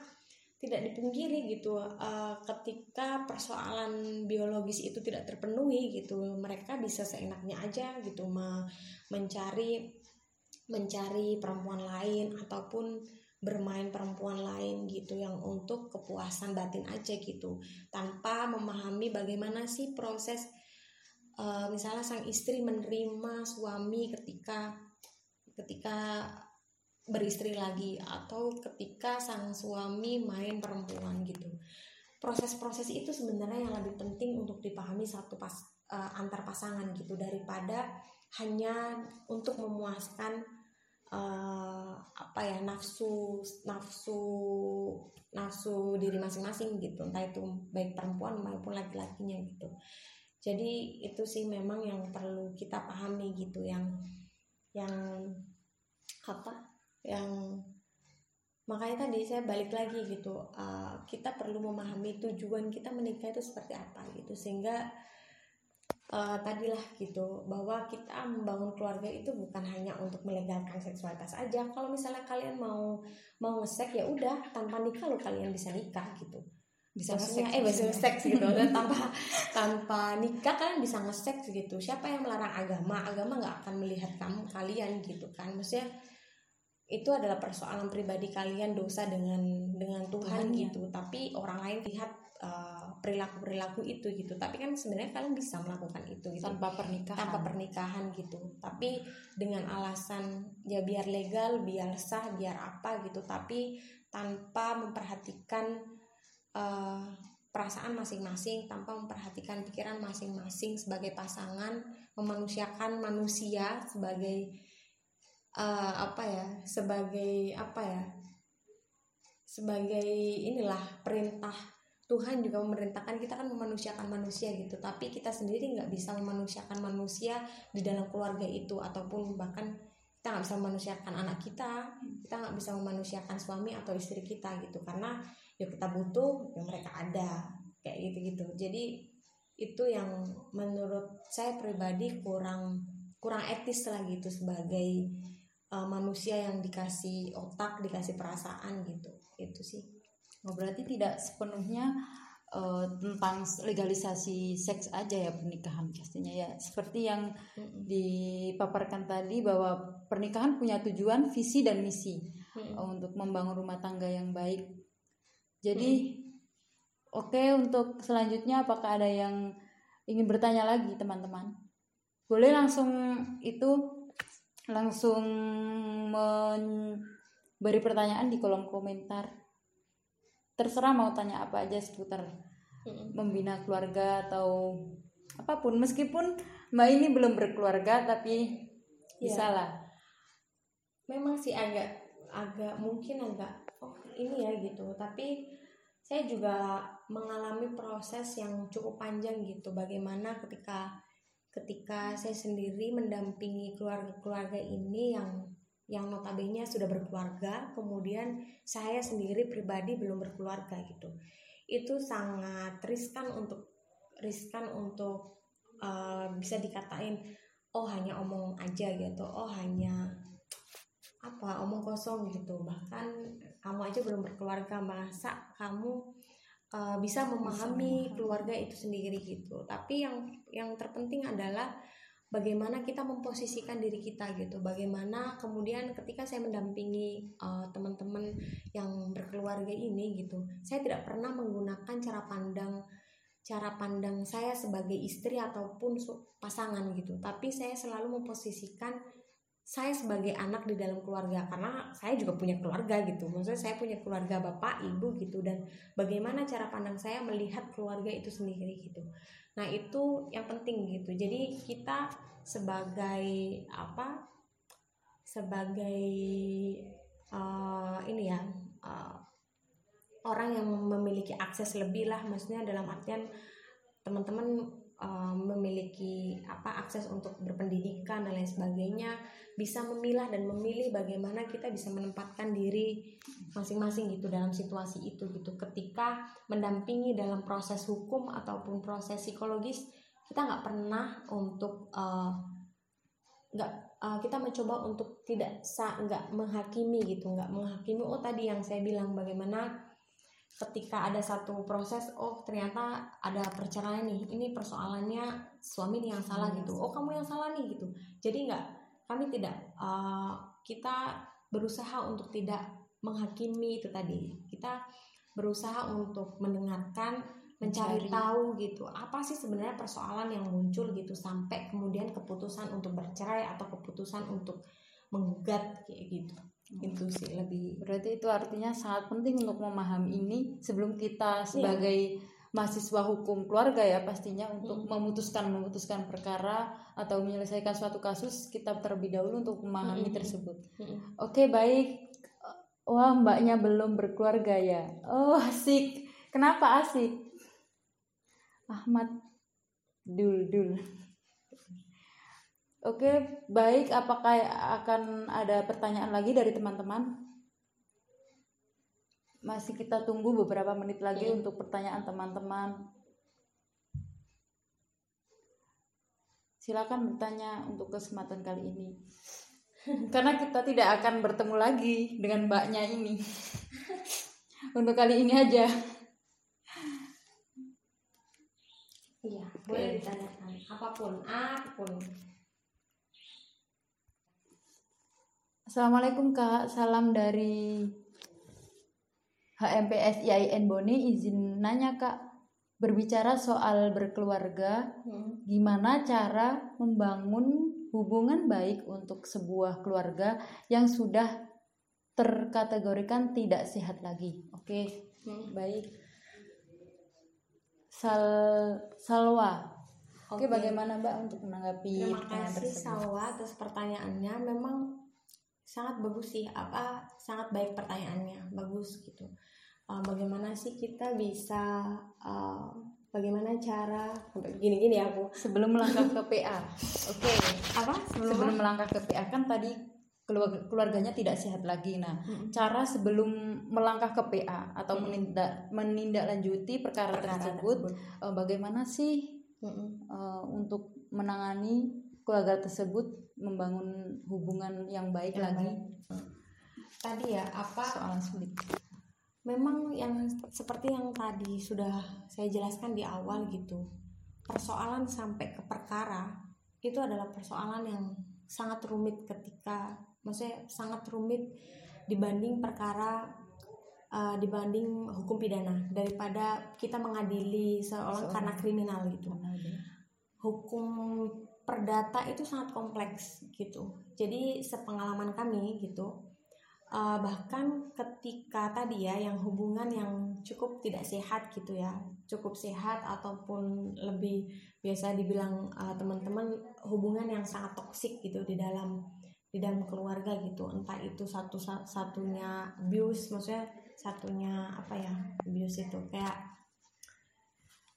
tidak dipungkiri gitu uh, ketika persoalan biologis itu tidak terpenuhi gitu mereka bisa seenaknya aja gitu me mencari mencari perempuan lain ataupun bermain perempuan lain gitu yang untuk kepuasan batin aja gitu tanpa memahami bagaimana sih proses uh, misalnya sang istri menerima suami ketika ketika beristri lagi atau ketika sang suami main perempuan gitu. Proses-proses itu sebenarnya yang lebih penting untuk dipahami satu pas uh, antar pasangan gitu daripada hanya untuk memuaskan uh, apa ya nafsu nafsu nafsu diri masing-masing gitu. Entah itu baik perempuan maupun laki-lakinya gitu. Jadi itu sih memang yang perlu kita pahami gitu yang yang apa yang makanya tadi saya balik lagi gitu uh, kita perlu memahami tujuan kita menikah itu seperti apa gitu. Sehingga uh, tadilah gitu bahwa kita membangun keluarga itu bukan hanya untuk melegalkan seksualitas aja. Kalau misalnya kalian mau mau ngesek ya udah tanpa nikah lo kalian bisa nikah gitu. Bisa ngesek eh bisa ngesek gitu. Dan tanpa tanpa nikah kalian bisa ngesek gitu. Siapa yang melarang agama agama nggak akan melihat kamu kalian gitu kan. Maksudnya itu adalah persoalan pribadi kalian dosa dengan dengan Tuhan, Tuhan gitu. Ya. tapi orang lain lihat uh, perilaku-perilaku itu gitu. Tapi kan sebenarnya kalian bisa melakukan itu gitu. Tanpa pernikahan. Tanpa pernikahan gitu. Tapi dengan alasan ya biar legal biar sah biar apa gitu. Tapi tanpa memperhatikan uh, perasaan masing-masing tanpa memperhatikan pikiran masing-masing sebagai pasangan memanusiakan manusia sebagai uh, apa ya sebagai apa ya sebagai inilah perintah Tuhan juga memerintahkan kita kan memanusiakan manusia gitu. Tapi kita sendiri nggak bisa memanusiakan manusia di dalam keluarga itu ataupun bahkan kita nggak bisa memanusiakan anak kita kita nggak bisa memanusiakan suami atau istri kita gitu. Karena ya kita butuh ya mereka ada kayak gitu gitu jadi itu yang menurut saya pribadi kurang kurang etis lah gitu sebagai uh, manusia yang dikasih otak dikasih perasaan gitu. Itu sih. Oh, berarti tidak sepenuhnya uh, tentang legalisasi seks aja ya pernikahan pastinya ya. Seperti yang dipaparkan tadi bahwa pernikahan punya tujuan visi dan misi Mm-mm. uh, untuk membangun rumah tangga yang baik. Jadi oke untuk selanjutnya apakah ada yang ingin bertanya lagi teman-teman? Boleh langsung itu langsung memberi pertanyaan di kolom komentar. Terserah mau tanya apa aja seputar membina keluarga atau apa pun. Meskipun mbak ini belum berkeluarga tapi Iya. bisa lah memang sih agak agak mungkin agak oh ini ya gitu. Tapi saya juga mengalami proses yang cukup panjang gitu. Bagaimana ketika ketika saya sendiri mendampingi keluarga-keluarga ini yang yang notabene sudah berkeluarga kemudian saya sendiri pribadi belum berkeluarga gitu. Itu sangat riskan untuk riskan untuk eh, bisa dikatain oh hanya omong aja gitu. Oh hanya apa omong kosong gitu. Bahkan kamu aja belum berkeluarga masa kamu uh, bisa memahami keluarga itu sendiri gitu. Tapi yang yang terpenting adalah bagaimana kita memposisikan diri kita gitu. Bagaimana kemudian ketika saya mendampingi uh, teman-teman yang berkeluarga ini gitu saya tidak pernah menggunakan cara pandang cara pandang saya sebagai istri ataupun pasangan gitu. Tapi saya selalu memposisikan saya sebagai anak di dalam keluarga karena saya juga punya keluarga gitu. Maksudnya saya punya keluarga bapak ibu gitu dan bagaimana cara pandang saya melihat keluarga itu sendiri gitu. Nah itu yang penting gitu. Jadi kita sebagai apa sebagai eh, ini ya eh, orang yang memiliki akses lebih lah maksudnya dalam artian teman-teman memiliki apa akses untuk berpendidikan dan lain sebagainya bisa memilah dan memilih bagaimana kita bisa menempatkan diri masing-masing gitu dalam situasi itu gitu. Ketika mendampingi dalam proses hukum ataupun proses psikologis kita nggak pernah untuk eh, nggak eh, kita mencoba untuk tidak nggak menghakimi gitu nggak menghakimi oh tadi yang saya bilang bagaimana ketika ada satu proses oh ternyata ada perceraian nih ini persoalannya suami nih yang salah gitu. Oh kamu yang salah nih gitu. Jadi nggak kami tidak eh, kita berusaha untuk tidak menghakimi itu tadi. Kita berusaha untuk mendengarkan mencari Mencari. tahu gitu apa sih sebenarnya persoalan yang muncul gitu sampai kemudian keputusan untuk bercerai atau keputusan untuk menggugat kayak gitu itu sih lebih berarti itu artinya sangat penting untuk memahami ini sebelum kita sebagai mahasiswa hukum keluarga ya pastinya untuk memutuskan memutuskan perkara atau menyelesaikan suatu kasus kita terlebih dahulu untuk memahami Mm-mm. tersebut Mm-mm. Oke baik. Wah mbaknya belum berkeluarga ya. Oh asik. Kenapa asik? Ahmad Dul Dul. Oke baik. Apakah akan ada pertanyaan lagi dari teman-teman? Masih kita tunggu beberapa menit lagi Hmm. untuk pertanyaan teman-teman. Silakan bertanya untuk kesempatan kali ini karena kita tidak akan bertemu lagi dengan mbaknya ini untuk kali ini aja iya boleh ditanyakan apa pun apa pun Assalamualaikum kak salam dari HMPS IAIN Boni izin nanya kak berbicara soal berkeluarga Hmm. gimana cara membangun hubungan baik untuk sebuah keluarga yang sudah terkategorikan tidak sehat lagi oke Hmm. baik Sal Salwa Oke, Oke. bagaimana Mbak untuk menanggapi Terima kasih tersebut? Salwa atas pertanyaannya. Memang sangat bagus sih. Apa sangat baik pertanyaannya, bagus gitu. Uh, bagaimana sih kita bisa, uh, bagaimana cara gini-gini ya aku. Sebelum melangkah ke PA. Oke. Apa Sebelum melangkah ke PA kan tadi keluarga keluarganya tidak sehat lagi. Nah, Mm-mm. cara sebelum melangkah ke PA atau Mm-mm. menindak menindaklanjuti perkara, Perkara tersebut, eh, bagaimana sih Mm-mm. eh, untuk menangani keluarga tersebut membangun hubungan yang baik Yang lagi? baik. Tadi ya apa Soalan sulit. memang yang seperti yang tadi sudah saya jelaskan di awal gitu persoalan sampai ke perkara itu adalah persoalan yang sangat rumit ketika maksudnya sangat rumit dibanding perkara uh, dibanding hukum pidana daripada kita mengadili seorang karena kriminal gitu hukum perdata itu sangat kompleks gitu. Jadi sepengalaman kami gitu uh, bahkan ketika tadi ya yang hubungan yang cukup tidak sehat gitu ya cukup sehat ataupun lebih biasa dibilang uh, teman-teman hubungan yang sangat toksik gitu di dalam di dalam keluarga gitu. Entah itu satu satunya abuse maksudnya satunya apa ya abuse itu kayak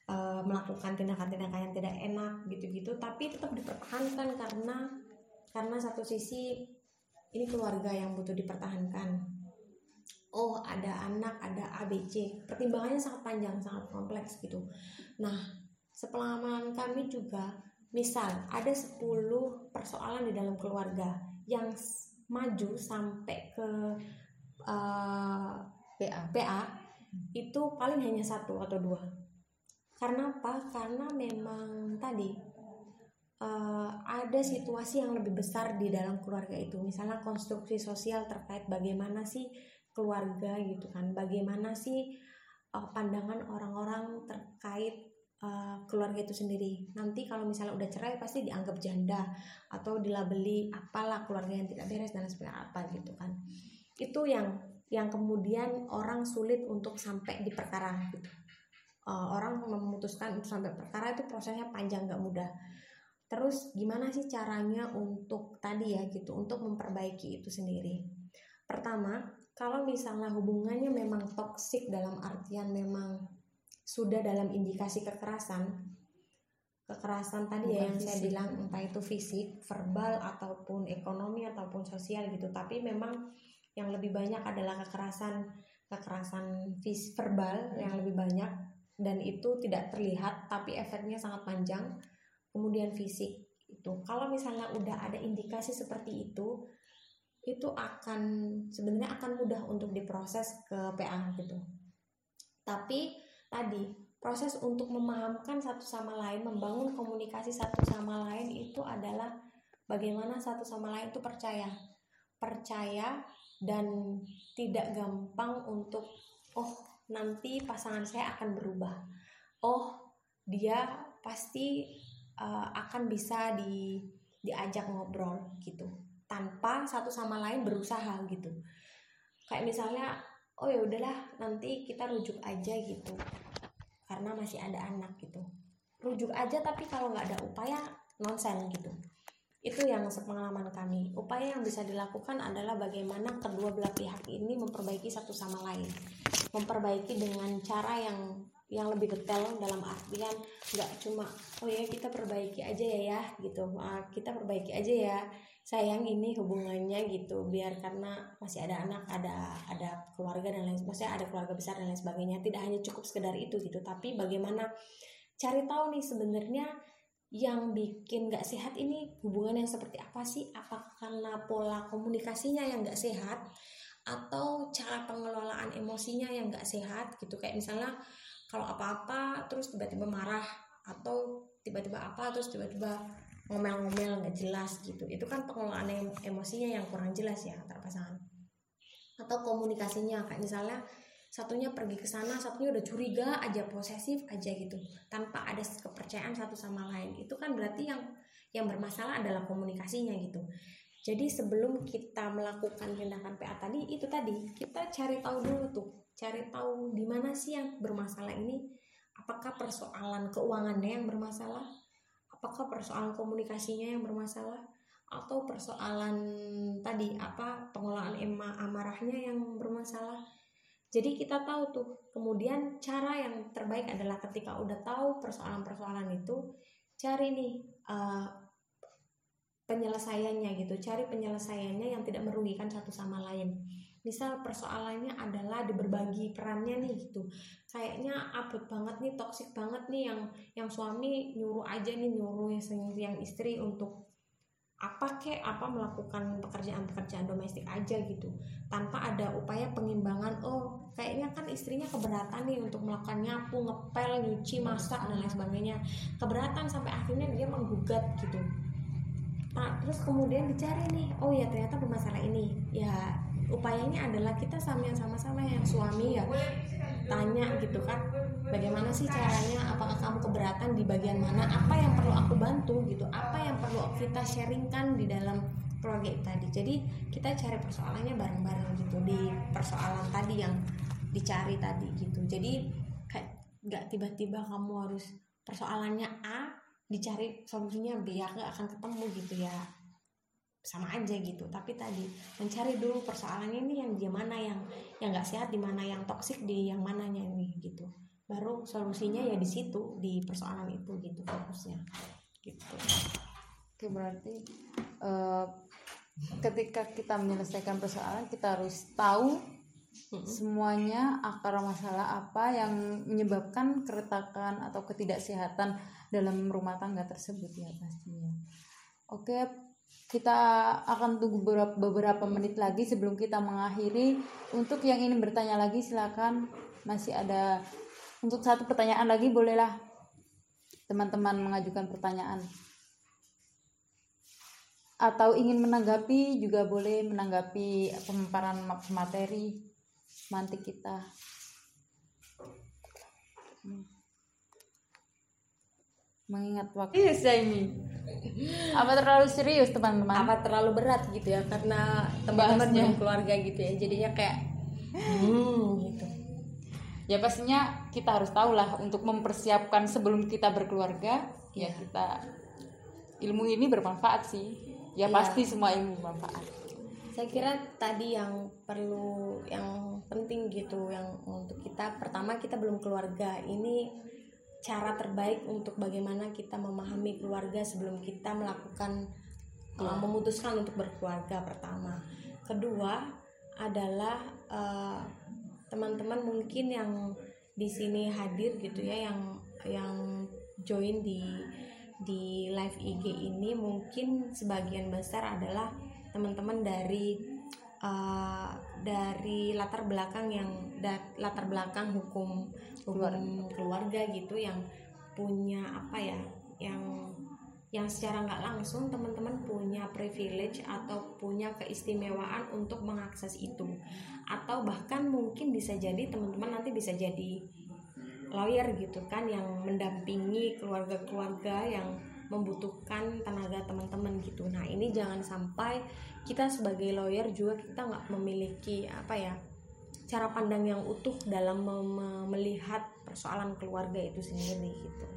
uh, melakukan tindakan-tindakan yang tidak enak gitu-gitu. Tapi tetap dipertahankan karena karena satu sisi ini keluarga yang butuh dipertahankan. Oh ada anak ada ABC pertimbangannya sangat panjang sangat kompleks gitu. Nah sepengalaman kami juga misal ada 10 persoalan di dalam keluarga yang maju sampai ke uh, eh, PA PA itu paling hanya satu atau dua karena apa? Karena memang tadi uh, ada situasi yang lebih besar di dalam keluarga itu. Misalnya konstruksi sosial terkait bagaimana sih keluarga gitu kan. Bagaimana sih uh, pandangan orang-orang terkait uh, keluarga itu sendiri. Nanti kalau misalnya udah cerai pasti dianggap janda atau dilabeli apalah keluarga yang tidak beres dan sebagainya apa gitu kan. Itu yang yang kemudian orang sulit untuk sampai di perkara gitu uh, orang memutuskan untuk sampai perkara itu prosesnya panjang nggak mudah Terus gimana sih caranya untuk tadi ya gitu, untuk memperbaiki itu sendiri? Pertama, kalau misalnya hubungannya memang toksik dalam artian memang sudah dalam indikasi kekerasan, kekerasan tadi ya yang fisik. saya bilang entah itu fisik, verbal ataupun ekonomi ataupun sosial gitu, tapi memang yang lebih banyak adalah kekerasan kekerasan vis verbal yang lebih banyak dan itu tidak terlihat tapi efeknya sangat panjang. Kemudian fisik itu. Kalau misalnya udah ada indikasi seperti itu itu akan sebenarnya akan mudah untuk diproses ke PA gitu. Tapi tadi proses untuk memahamkan satu sama lain membangun komunikasi satu sama lain itu adalah bagaimana satu sama lain itu percaya. Percaya dan tidak gampang untuk oh nanti pasangan saya akan berubah. Oh dia pasti uh, akan bisa di diajak ngobrol gitu tanpa satu sama lain berusaha gitu. Kayak misalnya oh ya udahlah nanti kita rujuk aja gitu. Karena masih ada anak gitu. Rujuk aja tapi kalau nggak ada upaya nonsen gitu itu yang sepengalaman kami. Upaya yang bisa dilakukan adalah bagaimana kedua belah pihak ini memperbaiki satu sama lain. Memperbaiki dengan cara yang yang lebih detail dalam artian nggak cuma oh ya kita perbaiki aja ya ya gitu. Uh, kita perbaiki aja ya sayang ini hubungannya gitu. Biar karena masih ada anak ada ada keluarga dan lain maksudnya ada keluarga besar dan lain sebagainya. Tidak hanya cukup sekedar itu gitu tapi bagaimana cari tahu nih sebenarnya yang bikin nggak sehat ini hubungan yang seperti apa sih? Apakah karena pola komunikasinya yang nggak sehat? Atau cara pengelolaan emosinya yang nggak sehat gitu? Kayak misalnya kalau apa-apa terus tiba-tiba marah atau tiba-tiba apa terus tiba-tiba ngomel-ngomel nggak jelas gitu. Itu kan pengelolaan emosinya yang kurang jelas ya antara pasangan. Atau komunikasinya kayak misalnya satunya pergi ke sana satunya udah curiga aja posesif aja gitu. Tanpa ada kepercayaan satu sama lain. Itu kan berarti yang yang bermasalah adalah komunikasinya gitu. Jadi sebelum kita melakukan tindakan PA tadi itu tadi kita cari tahu dulu tuh. Cari tahu di mana sih yang bermasalah ini. Apakah persoalan keuangannya yang bermasalah? Apakah persoalan komunikasinya yang bermasalah? Atau persoalan tadi apa pengelolaan emma amarahnya yang bermasalah jadi kita tahu tuh kemudian cara yang terbaik adalah ketika udah tahu persoalan-persoalan itu cari nih uh, penyelesaiannya gitu. Cari penyelesaiannya yang tidak merugikan satu sama lain. Misal persoalannya adalah di berbagi perannya nih gitu. Kayaknya abot banget nih toksik banget nih yang yang suami nyuruh aja nih nyuruh yang, istri untuk apa kek apa melakukan pekerjaan-pekerjaan domestik aja gitu. Tanpa ada upaya pengimbangan oh kayaknya kan istrinya keberatan nih untuk melakukan nyapu ngepel nyuci masak dan lain sebagainya. Keberatan sampai akhirnya dia menggugat gitu. Nah, terus kemudian dicari nih oh ya ternyata bermasalah ini. Ya upayanya adalah kita sama sama-sama yang suami ya tanya gitu kan bagaimana sih caranya? Apakah kamu keberatan di bagian mana? Apa yang perlu aku bantu? gitu. Apa yang perlu kita sharingkan di dalam keluarga tadi. Jadi kita cari persoalannya bareng-bareng gitu di persoalan tadi yang dicari tadi gitu. Jadi kayak nggak tiba-tiba kamu harus persoalannya A dicari solusinya B ya nggak akan ketemu gitu ya sama aja gitu. Tapi tadi mencari dulu persoalannya ini yang di mana yang yang nggak sehat di mana yang toksik di yang mananya ini gitu. Baru solusinya ya di situ di persoalan itu gitu fokusnya gitu. Oke berarti uh, ketika kita menyelesaikan persoalan kita harus tahu hmm. semuanya akar masalah apa yang menyebabkan keretakan atau ketidaksehatan dalam rumah tangga tersebut ya pastinya. Oke kita akan tunggu beberapa, beberapa menit lagi sebelum kita mengakhiri. Untuk yang ingin bertanya lagi silakan. Masih ada untuk satu pertanyaan lagi bolehlah teman-teman mengajukan pertanyaan atau ingin menanggapi juga boleh menanggapi pemaparan materi mantik kita. Mengingat waktu. Yes, ini apa terlalu serius teman-teman? Apa terlalu berat gitu ya karena teman-teman keluarga gitu ya jadinya kayak hmm gitu. Ya pastinya kita harus tahu lah untuk mempersiapkan sebelum kita berkeluarga ya, ya kita ilmu ini bermanfaat sih ya, ya pasti semua ilmu bermanfaat. Saya kira tadi yang perlu yang penting gitu yang untuk kita pertama kita belum keluarga. Ini cara terbaik untuk bagaimana kita memahami keluarga sebelum kita melakukan uh, memutuskan untuk berkeluarga pertama. Kedua adalah uh, teman-teman mungkin yang di sini hadir gitu ya yang yang join di di live IG ini mungkin sebagian besar adalah teman-teman dari uh, dari latar belakang yang da, latar belakang hukum hukum keluarga gitu yang punya apa ya yang yang secara nggak langsung teman-teman punya privilege atau punya keistimewaan untuk mengakses itu. Atau bahkan mungkin bisa jadi teman-teman nanti bisa jadi lawyer gitu kan yang mendampingi keluarga-keluarga yang membutuhkan tenaga teman-teman gitu. Nah ini jangan sampai kita sebagai lawyer juga kita nggak memiliki apa ya cara pandang yang utuh dalam melihat persoalan keluarga itu sendiri gitu.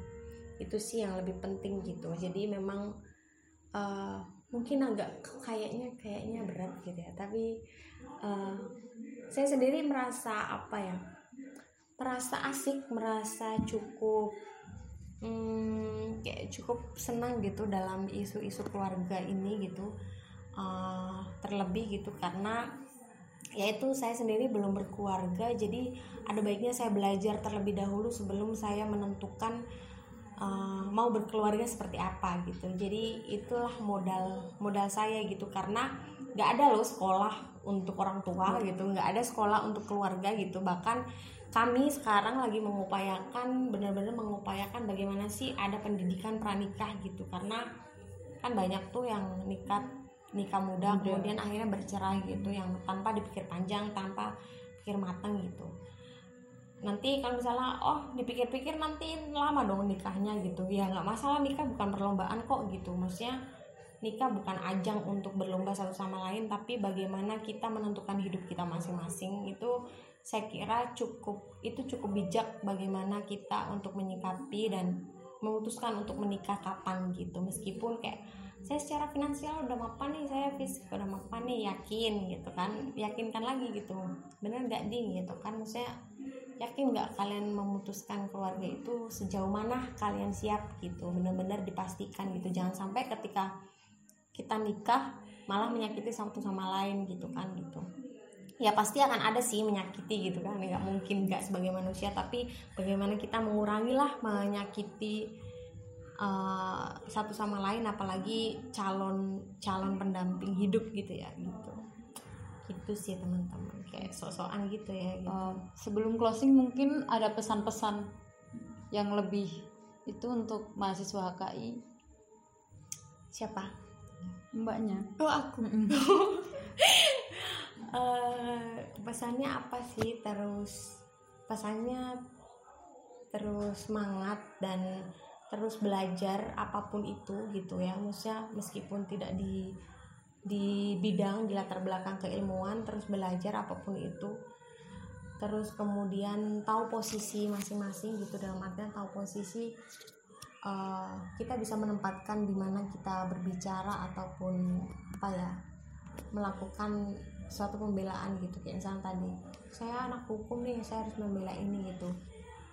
Itu sih yang lebih penting gitu. Jadi memang uh, mungkin agak kayaknya kayaknya berat gitu ya. Tapi uh, saya sendiri merasa apa ya merasa asik merasa cukup hmm, kayak cukup senang gitu dalam isu-isu keluarga ini gitu uh, terlebih gitu karena yaitu saya sendiri belum berkeluarga jadi ada baiknya saya belajar terlebih dahulu sebelum saya menentukan uh, mau berkeluarga seperti apa gitu. Jadi itulah modal modal saya gitu karena nggak ada loh sekolah untuk orang tua gitu nggak ada sekolah untuk keluarga gitu. Bahkan kami sekarang lagi mengupayakan benar-benar mengupayakan bagaimana sih ada pendidikan pranikah gitu. Karena kan banyak tuh yang nikah nikah muda kemudian akhirnya bercerai gitu yang tanpa dipikir panjang tanpa pikir matang gitu. Nanti kalau misalnya oh dipikir-pikir nanti lama dong nikahnya gitu. Ya nggak masalah nikah bukan perlombaan kok gitu. Maksudnya nikah bukan ajang untuk berlomba satu sama lain tapi bagaimana kita menentukan hidup kita masing-masing itu saya kira cukup itu cukup bijak bagaimana kita untuk menyikapi dan memutuskan untuk menikah kapan gitu. Meskipun kayak saya secara finansial udah mapan nih saya fisik udah mapan nih yakin gitu kan. Yakinkan lagi gitu. Bener nggak ding? Gitu kan. Maksudnya yakin nggak kalian memutuskan keluarga itu sejauh mana kalian siap gitu. Benar-benar dipastikan gitu. Jangan sampai ketika kita nikah malah menyakiti satu sama lain gitu kan gitu ya pasti akan ada sih menyakiti gitu kan. Nggak mungkin nggak sebagai manusia tapi bagaimana kita mengurangi lah menyakiti uh, satu sama lain apalagi calon calon pendamping hidup gitu ya gitu. Gitu sih teman-teman. Kayak sok-sokan gitu ya gitu. Uh, sebelum closing mungkin ada pesan-pesan yang lebih itu untuk mahasiswa HKI siapa? Mbaknya. Oh aku pesannya apa sih? Terus pesannya terus semangat dan terus belajar apa pun itu gitu ya. Maksudnya meskipun tidak di di bidang di latar belakang keilmuan terus belajar apa pun itu. Terus kemudian tahu posisi masing-masing gitu dalam artian tahu posisi uh, kita bisa menempatkan di mana kita berbicara ataupun apa ya melakukan suatu pembelaan gitu kayak misalnya tadi saya anak hukum nih saya harus membela ini gitu.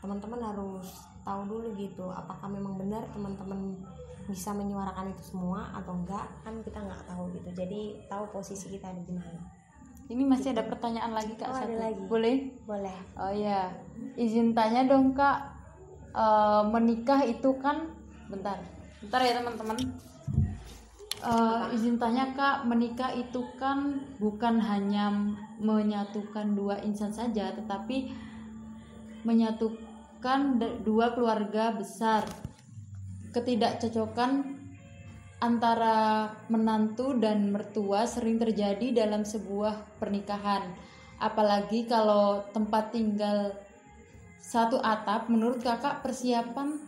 Teman-teman harus tahu dulu gitu apakah memang benar teman-teman bisa menyuarakan itu semua atau enggak. Kan kita nggak tahu gitu jadi tahu posisi kita di mana. Ini masih gitu. ada pertanyaan lagi kak oh, satu ada lagi. Boleh? Boleh. Oh ya izin tanya dong kak. E, menikah itu kan bentar. Bentar ya teman-teman e, izin tanya kak menikah itu kan bukan hanya menyatukan dua insan saja tetapi menyatukan dua keluarga besar. Ketidakcocokan antara menantu dan mertua sering terjadi dalam sebuah pernikahan. Apalagi kalau tempat tinggal satu atap menurut kakak persiapan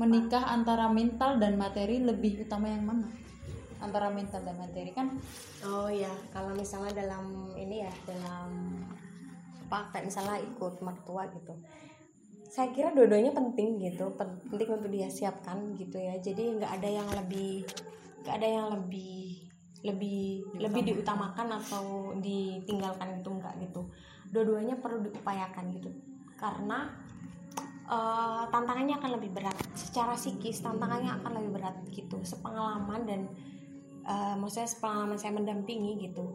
menikah antara mental dan materi lebih utama yang mana antara mental dan materi kan? Oh ya kalau misalnya dalam ini ya dalam apa kayak misalnya ikut mertua gitu. Saya kira dua-duanya penting gitu penting untuk dia siapkan gitu ya. Jadi nggak ada yang lebih nggak ada yang lebih lebih Diutamakan. lebih diutamakan. atau ditinggalkan gitu enggak gitu. Dua-duanya perlu diupayakan gitu. Karena uh, tantangannya akan lebih berat. Secara psikis tantangannya akan lebih berat gitu. Sepengalaman dan uh, maksudnya sepengalaman saya mendampingi gitu.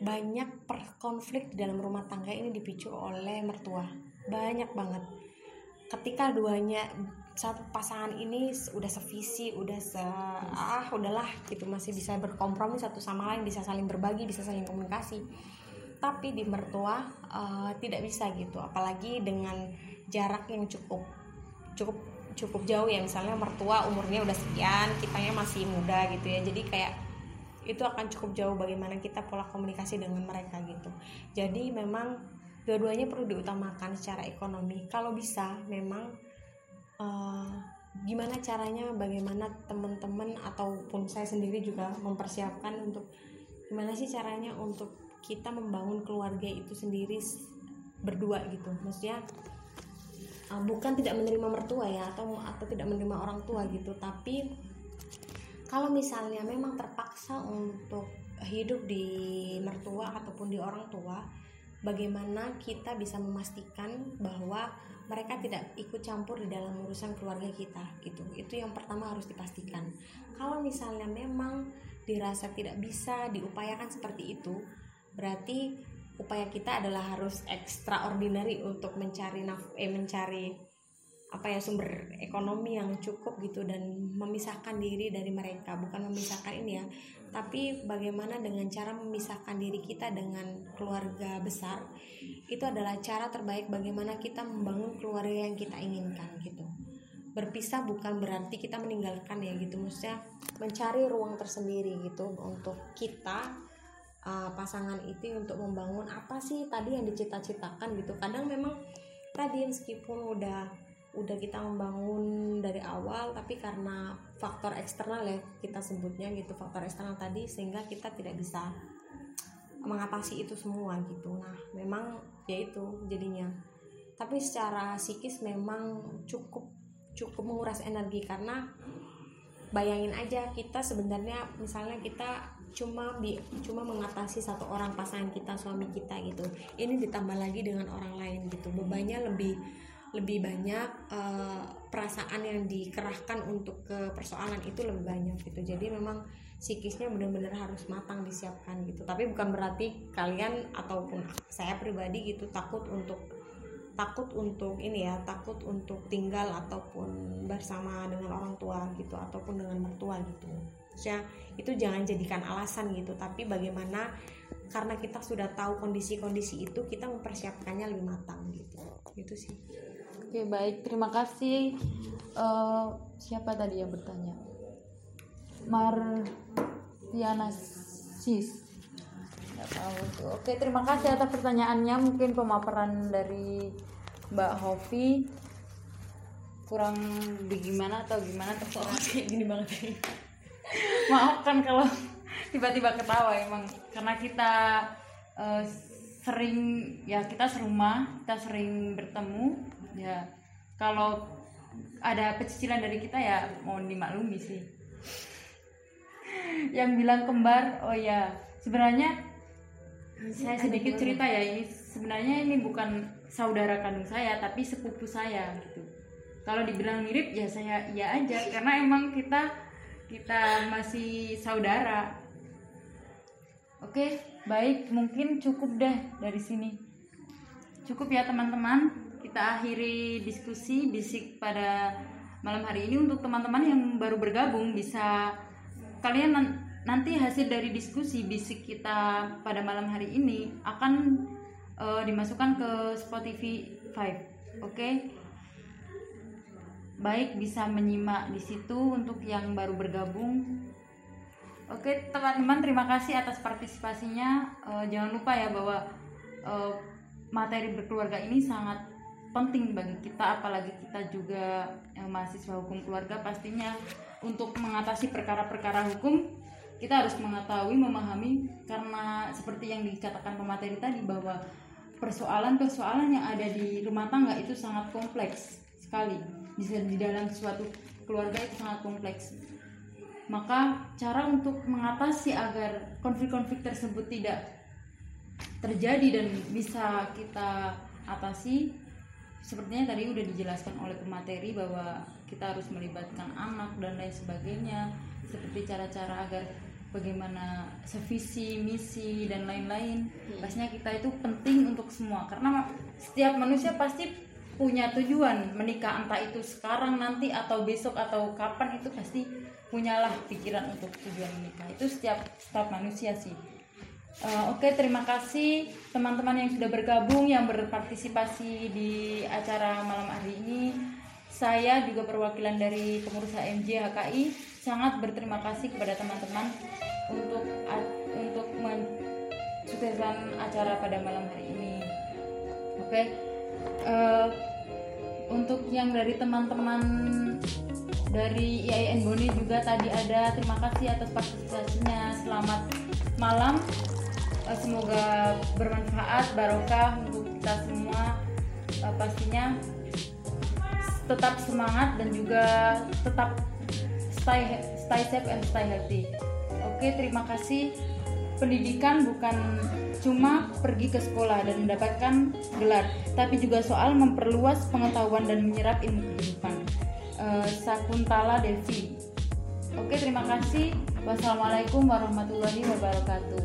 Banyak konflik dalam rumah tangga ini dipicu oleh mertua. Banyak banget. Ketika duanya satu pasangan ini udah sevisi udah se ah udahlah gitu masih bisa berkompromi satu sama lain bisa saling berbagi bisa saling komunikasi. Tapi di mertua uh, tidak bisa gitu apalagi dengan jarak yang cukup cukup cukup jauh ya. Misalnya mertua umurnya udah sekian kitanya masih muda gitu ya. Jadi kayak itu akan cukup jauh bagaimana kita pola komunikasi dengan mereka gitu. Jadi memang dua-duanya perlu diutamakan secara ekonomi. Kalau bisa memang uh, gimana caranya bagaimana teman-teman ataupun saya sendiri juga mempersiapkan untuk gimana sih caranya untuk kita membangun keluarga itu sendiri berdua gitu. Maksudnya uh, bukan tidak menerima mertua ya atau atau tidak menerima orang tua gitu. Tapi kalau misalnya memang terpaksa untuk hidup di mertua ataupun di orang tua bagaimana kita bisa memastikan bahwa mereka tidak ikut campur di dalam urusan keluarga kita gitu. Itu yang pertama harus dipastikan. Kalau misalnya memang dirasa tidak bisa diupayakan seperti itu berarti upaya kita adalah harus extraordinary untuk mencari naf eh mencari apa ya sumber ekonomi yang cukup gitu dan memisahkan diri dari mereka. Bukan memisahkan ini ya tapi bagaimana dengan cara memisahkan diri kita dengan keluarga besar itu adalah cara terbaik bagaimana kita membangun keluarga yang kita inginkan gitu. Berpisah bukan berarti kita meninggalkan ya gitu maksudnya mencari ruang tersendiri gitu untuk kita uh, pasangan itu untuk membangun apa sih tadi yang dicita-citakan gitu. Kadang memang tadi meskipun udah udah kita membangun dari awal tapi karena faktor eksternal ya kita sebutnya gitu faktor eksternal tadi sehingga kita tidak bisa mengatasi itu semua gitu. Nah memang ya itu jadinya. Tapi secara psikis memang cukup cukup menguras energi karena bayangin aja kita sebenarnya misalnya kita cuma bi cuma mengatasi satu orang pasangan kita suami kita gitu. Ini ditambah lagi dengan orang lain gitu. Bebannya lebih lebih banyak uh, perasaan yang dikerahkan untuk ke persoalan itu lebih banyak gitu. Jadi memang psikisnya benar-benar harus matang disiapkan gitu. Tapi bukan berarti kalian ataupun saya pribadi gitu takut untuk takut untuk ini ya takut untuk tinggal ataupun bersama dengan orang tua gitu ataupun dengan mertua gitu ya itu jangan jadikan alasan gitu. Tapi bagaimana karena kita sudah tahu kondisi-kondisi itu kita mempersiapkannya lebih matang gitu. Itu sih. Oke baik. Terima kasih. Uh, siapa tadi yang bertanya? Martiana Sis. Tahu tuh. Oke terima kasih atas pertanyaannya. Mungkin pemaparan dari Mbak Hovi. Kurang bagaimana atau gimana? Terserah kayak gini banget maaf kan kalau tiba-tiba ketawa emang. Karena kita uh, sering ya kita serumah kita sering bertemu. Ya kalau ada pecicilan dari kita ya mohon dimaklumi sih. Yang bilang kembar oh ya sebenarnya saya sedikit cerita ya ini sebenarnya ini bukan saudara kandung saya tapi sepupu saya gitu. Kalau dibilang mirip ya saya iya aja. Karena emang kita kita masih saudara. Oke baik. Mungkin cukup deh dari sini. Cukup ya teman-teman. Kita akhiri diskusi bisik pada malam hari ini. Untuk teman-teman yang baru bergabung bisa kalian nanti hasil dari diskusi bisik kita pada malam hari ini akan uh, dimasukkan ke Spotify 5 oke? okay? Baik bisa menyimak di situ untuk yang baru bergabung. Oke teman-teman terima kasih atas partisipasinya. Uh, jangan lupa ya bahwa uh, materi berkeluarga ini sangat penting bagi kita apalagi kita juga uh, mahasiswa hukum keluarga pastinya. Untuk mengatasi perkara-perkara hukum kita harus mengetahui memahami karena seperti yang dikatakan pemateri tadi bahwa persoalan-persoalan yang ada di rumah tangga itu sangat kompleks sekali di, di dalam suatu keluarga itu sangat kompleks maka cara untuk mengatasi agar konflik-konflik tersebut tidak terjadi dan bisa kita atasi sepertinya tadi udah dijelaskan oleh pemateri bahwa kita harus melibatkan anak dan lain sebagainya seperti cara-cara agar bagaimana sevisi misi dan lain-lain hmm. pastinya kita itu penting untuk semua karena setiap manusia pasti punya tujuan menikah entah itu sekarang nanti atau besok atau kapan itu pasti punyalah pikiran untuk tujuan menikah itu setiap setiap manusia sih uh, oke okay, terima kasih teman-teman yang sudah bergabung yang berpartisipasi di acara malam hari ini saya juga perwakilan dari pengurus HMJ HKI sangat berterima kasih kepada teman-teman untuk untuk mensukseskan acara pada malam hari ini. Oke, okay. Uh, untuk yang dari teman-teman dari IAIN Boni juga tadi ada terima kasih atas partisipasinya. Selamat malam. Uh, semoga bermanfaat, barokah untuk kita semua. Uh, pastinya tetap semangat dan juga tetap stay stay safe and stay healthy. Oke, terima kasih. Pendidikan bukan cuma pergi ke sekolah dan mendapatkan gelar, tapi juga soal memperluas pengetahuan dan menyerap ilmu kehidupan. Uh, Sakuntala Devi. Oke, terima kasih. Wassalamualaikum warahmatullahi wabarakatuh.